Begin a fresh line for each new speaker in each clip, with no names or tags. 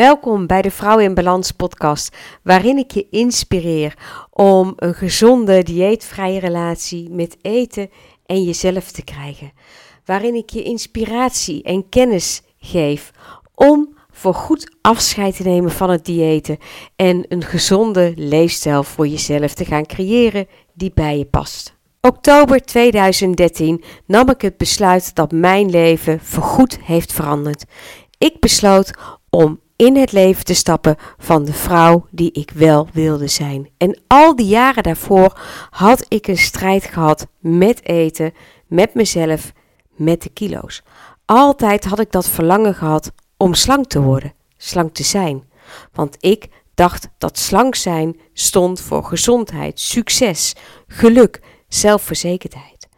Welkom bij de Vrouw in Balans podcast, waarin ik je inspireer om een gezonde, dieetvrije relatie met eten en jezelf te krijgen. Waarin ik je inspiratie en kennis geef om voor goed afscheid te nemen van het diëten en een gezonde leefstijl voor jezelf te gaan creëren die bij je past. Oktober 2013 nam ik het besluit dat mijn leven voorgoed heeft veranderd. Ik besloot om in het leven te stappen van de vrouw die ik wel wilde zijn. En al die jaren daarvoor had ik een strijd gehad met eten, met mezelf, met de kilo's. Altijd had ik dat verlangen gehad om slank te worden, slank te zijn. Want ik dacht dat slank zijn stond voor gezondheid, succes, geluk, zelfverzekerdheid.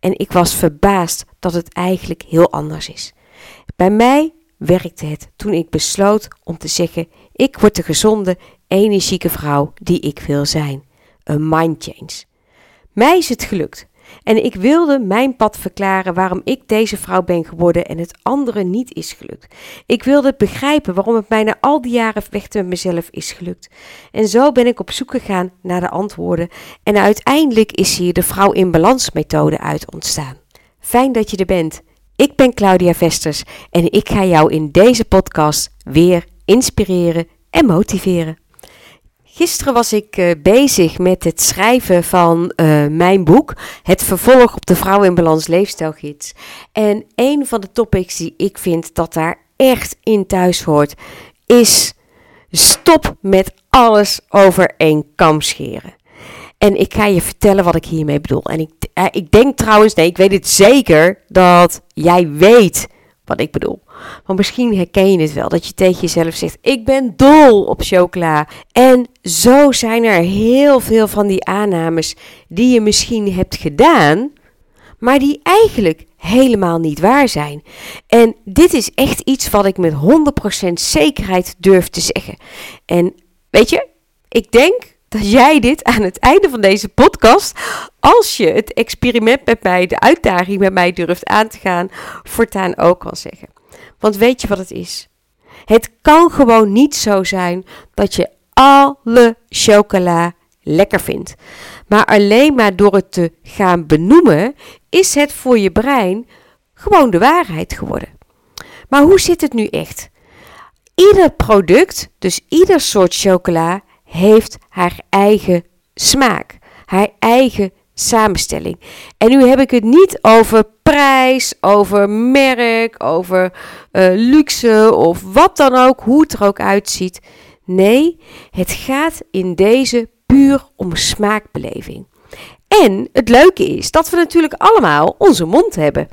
En ik was verbaasd dat het eigenlijk heel anders is. Bij mij werkte het toen ik besloot om te zeggen: ik word de gezonde, energieke vrouw die ik wil zijn. Een mind change. Mij is het gelukt. En ik wilde mijn pad verklaren waarom ik deze vrouw ben geworden en het andere niet is gelukt. Ik wilde begrijpen waarom het mij na al die jaren vechten met mezelf is gelukt. En zo ben ik op zoek gegaan naar de antwoorden. En uiteindelijk is hier de vrouw in balans methode uit ontstaan. Fijn dat je er bent. Ik ben Claudia Vesters en ik ga jou in deze podcast weer inspireren en motiveren. Gisteren was ik uh, bezig met het schrijven van uh, mijn boek, het vervolg op de Vrouw in Balans Leefstijlgids. En een van de topics die ik vind dat daar echt in thuis hoort, is stop met alles over één kam scheren. En ik ga je vertellen wat ik hiermee bedoel. En ik, uh, ik denk trouwens, nee, ik weet het zeker dat jij weet wat ik bedoel. Want misschien herken je het wel, dat je tegen jezelf zegt: Ik ben dol op chocola. En zo zijn er heel veel van die aannames die je misschien hebt gedaan, maar die eigenlijk helemaal niet waar zijn. En dit is echt iets wat ik met 100% zekerheid durf te zeggen. En weet je, ik denk dat jij dit aan het einde van deze podcast, als je het experiment met mij, de uitdaging met mij durft aan te gaan, voortaan ook kan zeggen. Want weet je wat het is? Het kan gewoon niet zo zijn dat je alle chocola lekker vindt. Maar alleen maar door het te gaan benoemen, is het voor je brein gewoon de waarheid geworden. Maar hoe zit het nu echt? Ieder product, dus ieder soort chocola, heeft haar eigen smaak, haar eigen samenstelling. En nu heb ik het niet over prijs, over merk, over uh, luxe of wat dan ook, hoe het er ook uitziet. Nee, het gaat in deze puur om smaakbeleving. En het leuke is dat we natuurlijk allemaal onze mond hebben.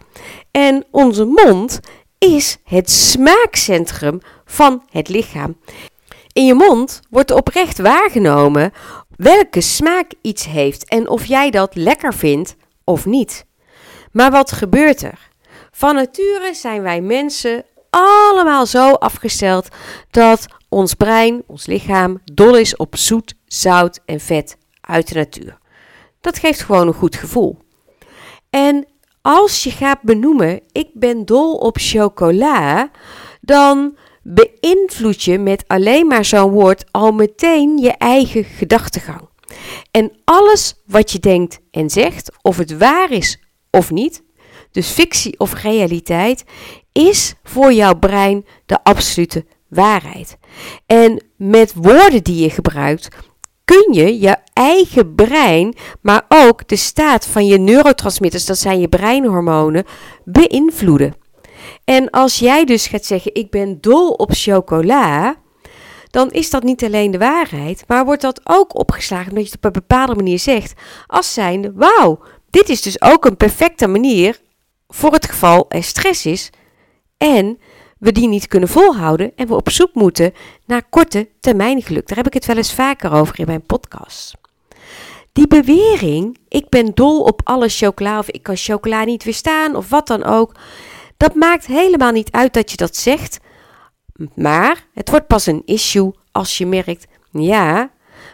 En onze mond is het smaakcentrum van het lichaam. In je mond wordt oprecht waargenomen welke smaak iets heeft en of jij dat lekker vindt of niet. Maar wat gebeurt er? Van nature zijn wij mensen allemaal zo afgesteld dat ons brein, ons lichaam, dol is op zoet, zout en vet uit de natuur. Dat geeft gewoon een goed gevoel. En als je gaat benoemen, ik ben dol op chocola, dan beïnvloed je met alleen maar zo'n woord al meteen je eigen gedachtegang. En alles wat je denkt en zegt, of het waar is of niet, dus fictie of realiteit, is voor jouw brein de absolute waarheid. En met woorden die je gebruikt, kun je je eigen brein, maar ook de staat van je neurotransmitters, dat zijn je breinhormonen, beïnvloeden. En als jij dus gaat zeggen: Ik ben dol op chocola. Dan is dat niet alleen de waarheid, maar wordt dat ook opgeslagen omdat je het op een bepaalde manier zegt. Als zijnde: Wauw, dit is dus ook een perfecte manier voor het geval er stress is. En we die niet kunnen volhouden en we op zoek moeten naar korte termijn geluk. Daar heb ik het wel eens vaker over in mijn podcast. Die bewering, ik ben dol op alle chocola of ik kan chocola niet weerstaan of wat dan ook. Dat maakt helemaal niet uit dat je dat zegt, maar het wordt pas een issue als je merkt, ja,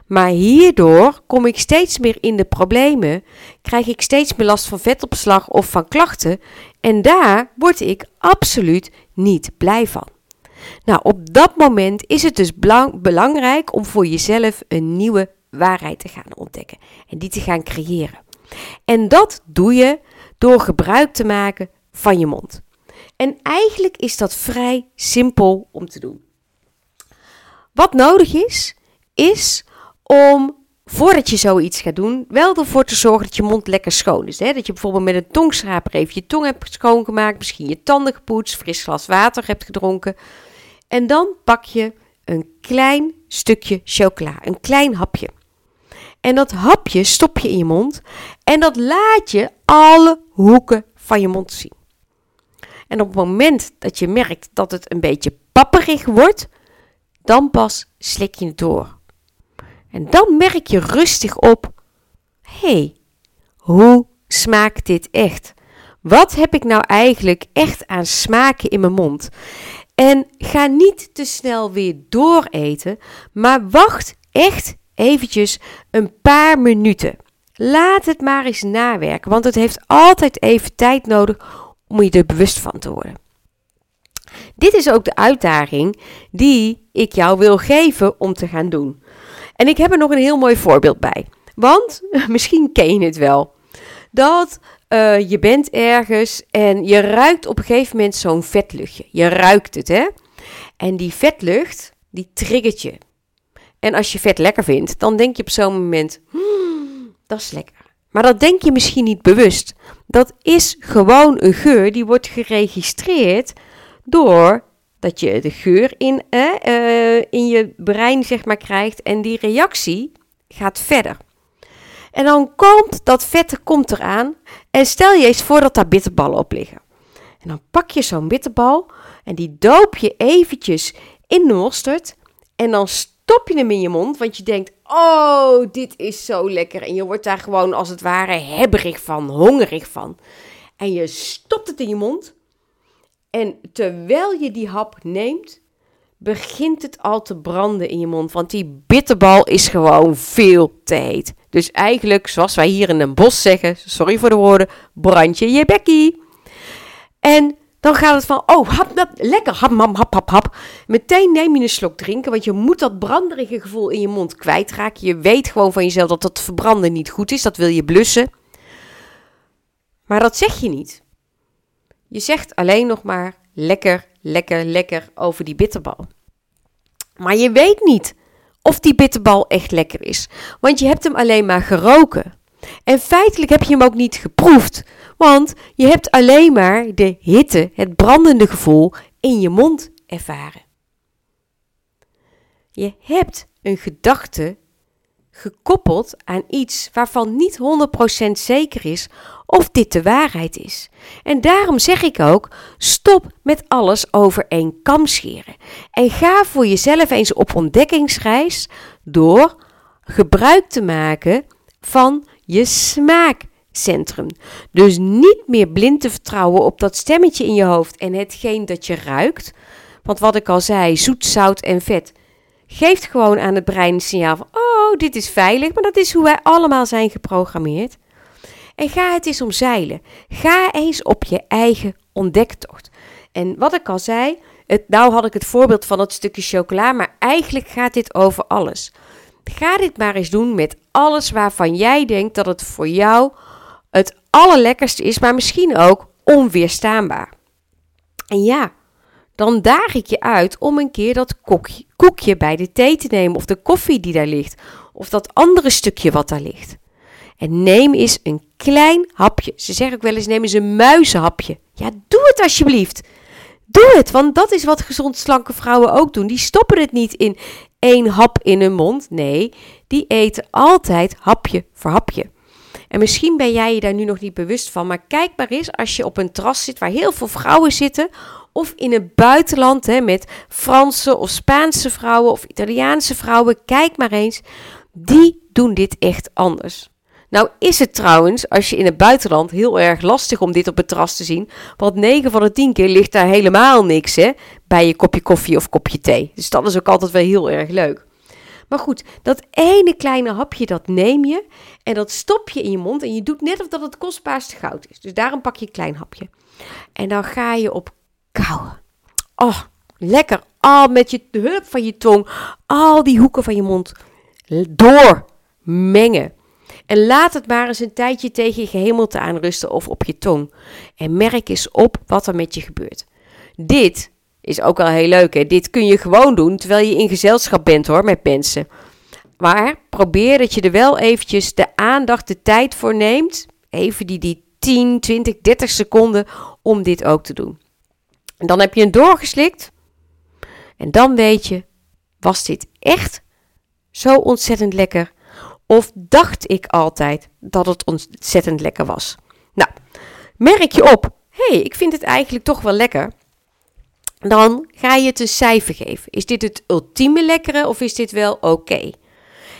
maar hierdoor kom ik steeds meer in de problemen, krijg ik steeds meer last van vetopslag of van klachten en daar word ik absoluut niet blij van. Nou, op dat moment is het dus belangrijk om voor jezelf een nieuwe waarheid te gaan ontdekken en die te gaan creëren. En dat doe je door gebruik te maken van je mond. En eigenlijk is dat vrij simpel om te doen. Wat nodig is, is om voordat je zoiets gaat doen, wel ervoor te zorgen dat je mond lekker schoon is. Hè? Dat je bijvoorbeeld met een tongschraper even je tong hebt schoongemaakt, misschien je tanden gepoetst, fris glas water hebt gedronken. En dan pak je een klein stukje chocola, een klein hapje. En dat hapje stop je in je mond en dat laat je alle hoeken van je mond zien. En op het moment dat je merkt dat het een beetje papperig wordt, dan pas slik je het door. En dan merk je rustig op: hé, hey, hoe smaakt dit echt? Wat heb ik nou eigenlijk echt aan smaken in mijn mond? En ga niet te snel weer dooreten, maar wacht echt eventjes een paar minuten. Laat het maar eens nawerken, want het heeft altijd even tijd nodig om je er bewust van te worden. Dit is ook de uitdaging die ik jou wil geven om te gaan doen. En ik heb er nog een heel mooi voorbeeld bij. Want misschien ken je het wel. Dat uh, je bent ergens en je ruikt op een gegeven moment zo'n vetluchtje. Je ruikt het, hè? En die vetlucht, die triggert je. En als je vet lekker vindt, dan denk je op zo'n moment: hmm, dat is lekker. Maar dat denk je misschien niet bewust. Dat is gewoon een geur die wordt geregistreerd door dat je de geur in, eh, in je brein zeg maar, krijgt en die reactie gaat verder. En dan komt dat vet komt eraan en stel je eens voor dat daar bitterballen op liggen. En dan pak je zo'n bitterbal en die doop je eventjes in de mosterd en dan stop je hem in je mond, want je denkt, oh, dit is zo lekker. En je wordt daar gewoon als het ware hebberig van, hongerig van. En je stopt het in je mond en terwijl je die hap neemt, begint het al te branden in je mond. Want die bitterbal is gewoon veel te heet. Dus eigenlijk, zoals wij hier in een bos zeggen, sorry voor de woorden, brand je je bekkie. En dan gaat het van, oh, hap, hap, lekker, hap, hap, hap, hap, hap. Meteen neem je een slok drinken, want je moet dat branderige gevoel in je mond kwijtraken. Je weet gewoon van jezelf dat dat verbranden niet goed is, dat wil je blussen. Maar dat zeg je niet. Je zegt alleen nog maar lekker, lekker, lekker over die bitterbal. Maar je weet niet of die bitterbal echt lekker is, want je hebt hem alleen maar geroken. En feitelijk heb je hem ook niet geproefd, want je hebt alleen maar de hitte, het brandende gevoel in je mond ervaren. Je hebt een gedachte gekoppeld aan iets waarvan niet 100% zeker is of dit de waarheid is. En daarom zeg ik ook: stop met alles over één kam scheren. En ga voor jezelf eens op ontdekkingsreis door gebruik te maken van je smaakcentrum. Dus niet meer blind te vertrouwen op dat stemmetje in je hoofd en hetgeen dat je ruikt. Want wat ik al zei, zoet, zout en vet geeft gewoon aan het brein een signaal van: oh, dit is veilig. Maar dat is hoe wij allemaal zijn geprogrammeerd. En ga het eens omzeilen. Ga eens op je eigen ontdektocht. En wat ik al zei, het, nou had ik het voorbeeld van dat stukje chocola, maar eigenlijk gaat dit over alles. Ga dit maar eens doen met alles waarvan jij denkt dat het voor jou het allerlekkerste is, maar misschien ook onweerstaanbaar. En ja, dan daag ik je uit om een keer dat koekje, koekje bij de thee te nemen, of de koffie die daar ligt, of dat andere stukje wat daar ligt. En neem eens een klein hapje. Ze zeggen ook wel eens: neem eens een muizenhapje. Ja, doe het alsjeblieft. Doe het, want dat is wat gezond slanke vrouwen ook doen. Die stoppen het niet in één hap in hun mond. Nee, die eten altijd hapje voor hapje. En misschien ben jij je daar nu nog niet bewust van, maar kijk maar eens als je op een terras zit waar heel veel vrouwen zitten, of in het buitenland hè, met Franse of Spaanse vrouwen of Italiaanse vrouwen, kijk maar eens, die doen dit echt anders. Nou is het trouwens, als je in het buitenland, heel erg lastig om dit op het terras te zien. Want 9 van de 10 keer ligt daar helemaal niks hè, bij je kopje koffie of kopje thee. Dus dat is ook altijd wel heel erg leuk. Maar goed, dat ene kleine hapje, dat neem je en dat stop je in je mond. En je doet net of dat het kostbaarste goud is. Dus daarom pak je een klein hapje. En dan ga je op kauwen. Oh, lekker al met je de hulp van je tong al die hoeken van je mond doormengen. En laat het maar eens een tijdje tegen je gehemelte aanrusten of op je tong. En merk eens op wat er met je gebeurt. Dit is ook wel heel leuk. Hè? Dit kun je gewoon doen terwijl je in gezelschap bent hoor, met mensen. Maar probeer dat je er wel eventjes de aandacht, de tijd voor neemt. Even die, die 10, 20, 30 seconden om dit ook te doen. En dan heb je hem doorgeslikt. En dan weet je, was dit echt zo ontzettend lekker? Of dacht ik altijd dat het ontzettend lekker was? Nou, merk je op, hey, ik vind het eigenlijk toch wel lekker. Dan ga je het een cijfer geven. Is dit het ultieme lekkere of is dit wel oké?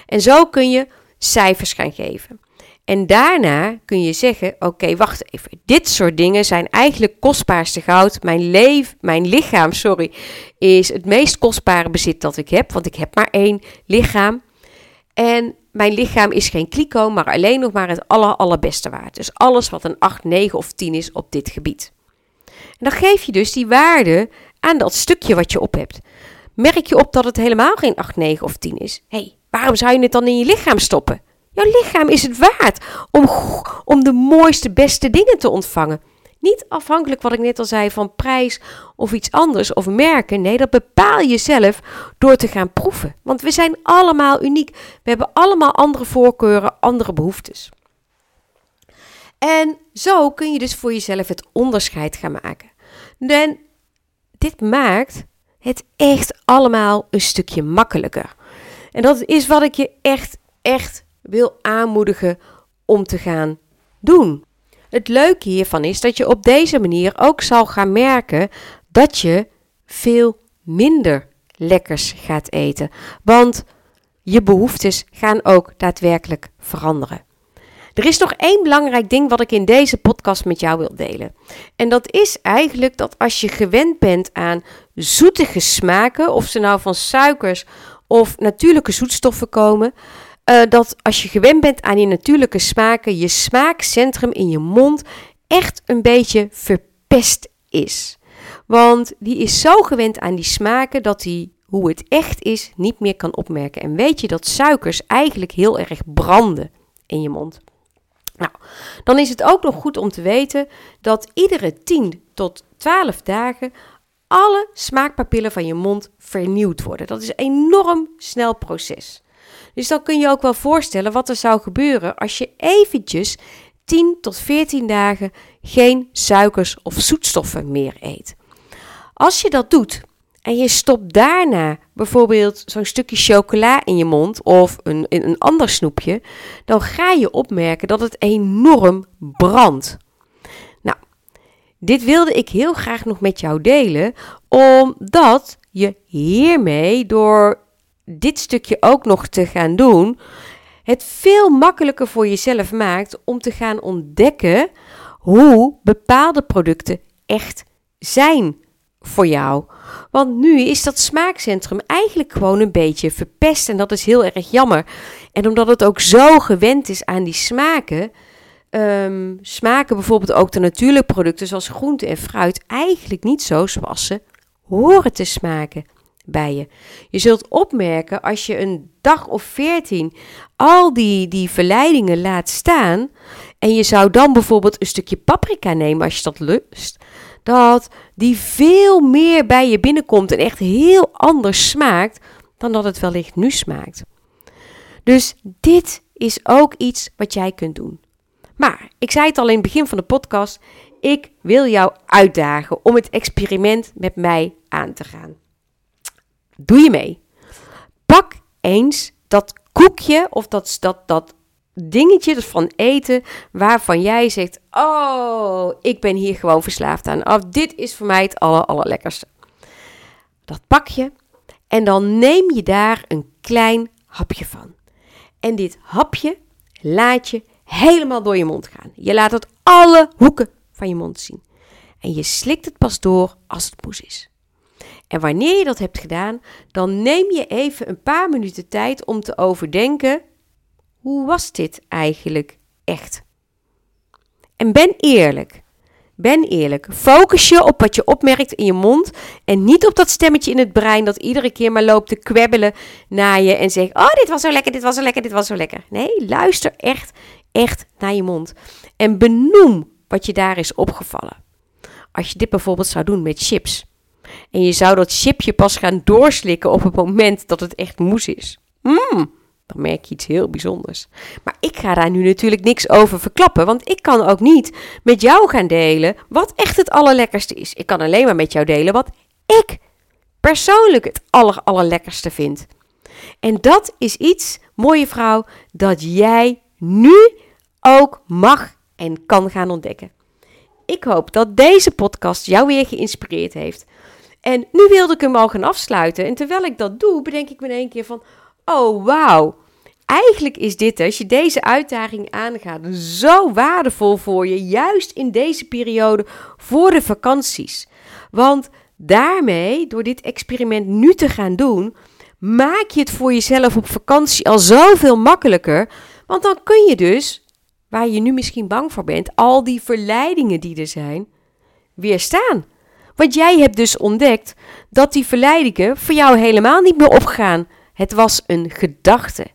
En zo kun je cijfers gaan geven. En daarna kun je zeggen: Oké, wacht even. Dit soort dingen zijn eigenlijk kostbaarste goud. Mijn, leef, mijn lichaam sorry, is het meest kostbare bezit dat ik heb. Want ik heb maar één lichaam. En mijn lichaam is geen kliko, maar alleen nog maar het aller, allerbeste waard. Dus alles wat een 8, 9 of 10 is op dit gebied. En dan geef je dus die waarde aan dat stukje wat je op hebt. Merk je op dat het helemaal geen 8, 9 of 10 is? hey, waarom zou je het dan in je lichaam stoppen? Jouw lichaam is het waard om, om de mooiste, beste dingen te ontvangen. Niet afhankelijk, wat ik net al zei, van prijs of iets anders of merken. Nee, dat bepaal je zelf door te gaan proeven. Want we zijn allemaal uniek. We hebben allemaal andere voorkeuren, andere behoeftes. En zo kun je dus voor jezelf het onderscheid gaan maken. En dit maakt het echt allemaal een stukje makkelijker. En dat is wat ik je echt, echt wil aanmoedigen om te gaan doen. Het leuke hiervan is dat je op deze manier ook zal gaan merken dat je veel minder lekkers gaat eten. Want je behoeftes gaan ook daadwerkelijk veranderen. Er is nog één belangrijk ding wat ik in deze podcast met jou wil delen. En dat is eigenlijk dat als je gewend bent aan zoetige smaken, of ze nou van suikers of natuurlijke zoetstoffen komen, uh, dat als je gewend bent aan die natuurlijke smaken, je smaakcentrum in je mond echt een beetje verpest is. Want die is zo gewend aan die smaken dat hij hoe het echt is niet meer kan opmerken. En weet je dat suikers eigenlijk heel erg branden in je mond. Nou, dan is het ook nog goed om te weten dat iedere 10 tot 12 dagen alle smaakpapillen van je mond vernieuwd worden. Dat is een enorm snel proces. Dus dan kun je ook wel voorstellen wat er zou gebeuren als je eventjes 10 tot 14 dagen geen suikers of zoetstoffen meer eet. Als je dat doet en je stopt daarna bijvoorbeeld zo'n stukje chocola in je mond of een, een ander snoepje, dan ga je opmerken dat het enorm brandt. Nou, dit wilde ik heel graag nog met jou delen, omdat je hiermee door dit stukje ook nog te gaan doen, het veel makkelijker voor jezelf maakt om te gaan ontdekken hoe bepaalde producten echt zijn voor jou. Want nu is dat smaakcentrum eigenlijk gewoon een beetje verpest en dat is heel erg jammer. En omdat het ook zo gewend is aan die smaken, um, smaken bijvoorbeeld ook de natuurlijke producten zoals groente en fruit eigenlijk niet zo zoals ze horen te smaken bij je. Je zult opmerken als je een dag of veertien al die, die verleidingen laat staan. En je zou dan bijvoorbeeld een stukje paprika nemen als je dat lust. Dat die veel meer bij je binnenkomt en echt heel anders smaakt dan dat het wellicht nu smaakt. Dus dit is ook iets wat jij kunt doen. Maar ik zei het al in het begin van de podcast. Ik wil jou uitdagen om het experiment met mij aan te gaan. Doe je mee? Pak eens dat koekje of dat, dat, dat dingetje van eten waarvan jij zegt: Oh, ik ben hier gewoon verslaafd aan. Of dit is voor mij het aller, allerlekkerste. Dat pak je en dan neem je daar een klein hapje van. En dit hapje laat je helemaal door je mond gaan. Je laat het alle hoeken van je mond zien. En je slikt het pas door als het moes is. En wanneer je dat hebt gedaan, dan neem je even een paar minuten tijd om te overdenken: hoe was dit eigenlijk echt? En ben eerlijk. Ben eerlijk. Focus je op wat je opmerkt in je mond en niet op dat stemmetje in het brein dat iedere keer maar loopt te kwebbelen naar je en zegt: Oh, dit was zo lekker, dit was zo lekker, dit was zo lekker. Nee, luister echt, echt naar je mond. En benoem wat je daar is opgevallen. Als je dit bijvoorbeeld zou doen met chips. En je zou dat chipje pas gaan doorslikken op het moment dat het echt moes is. Mmm, dan merk je iets heel bijzonders. Maar ik ga daar nu natuurlijk niks over verklappen, want ik kan ook niet met jou gaan delen wat echt het allerlekkerste is. Ik kan alleen maar met jou delen wat ik persoonlijk het aller, allerlekkerste vind. En dat is iets, mooie vrouw, dat jij nu ook mag en kan gaan ontdekken. Ik hoop dat deze podcast jou weer geïnspireerd heeft. En nu wilde ik hem al gaan afsluiten. En terwijl ik dat doe, bedenk ik me in één keer van: oh wauw. Eigenlijk is dit, als je deze uitdaging aangaat, zo waardevol voor je, juist in deze periode voor de vakanties. Want daarmee, door dit experiment nu te gaan doen, maak je het voor jezelf op vakantie al zoveel makkelijker. Want dan kun je dus, waar je nu misschien bang voor bent, al die verleidingen die er zijn, weerstaan. Want jij hebt dus ontdekt dat die verleidingen voor jou helemaal niet meer opgaan. Het was een gedachte.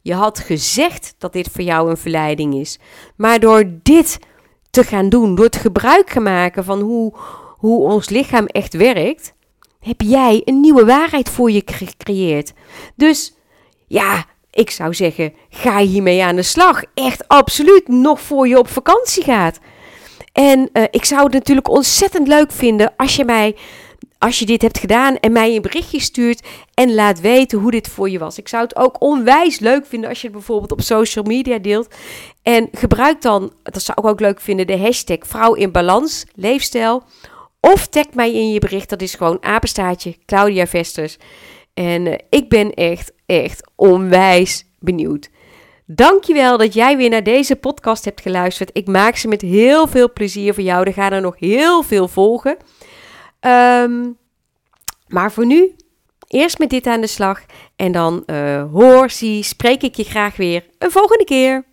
Je had gezegd dat dit voor jou een verleiding is. Maar door dit te gaan doen, door het gebruik te maken van hoe, hoe ons lichaam echt werkt, heb jij een nieuwe waarheid voor je gecreëerd. Dus ja, ik zou zeggen, ga hiermee aan de slag. Echt absoluut, nog voor je op vakantie gaat. En uh, ik zou het natuurlijk ontzettend leuk vinden als je mij als je dit hebt gedaan en mij een berichtje stuurt en laat weten hoe dit voor je was. Ik zou het ook onwijs leuk vinden als je het bijvoorbeeld op social media deelt. En gebruik dan, dat zou ik ook leuk vinden, de hashtag vrouw in balans, leefstijl. Of tag mij in je bericht, dat is gewoon apenstaartje Claudia Vesters. En uh, ik ben echt, echt onwijs benieuwd. Dankjewel dat jij weer naar deze podcast hebt geluisterd. Ik maak ze met heel veel plezier voor jou. Er gaan er nog heel veel volgen. Um, maar voor nu, eerst met dit aan de slag. En dan uh, hoor, zie, spreek ik je graag weer een volgende keer.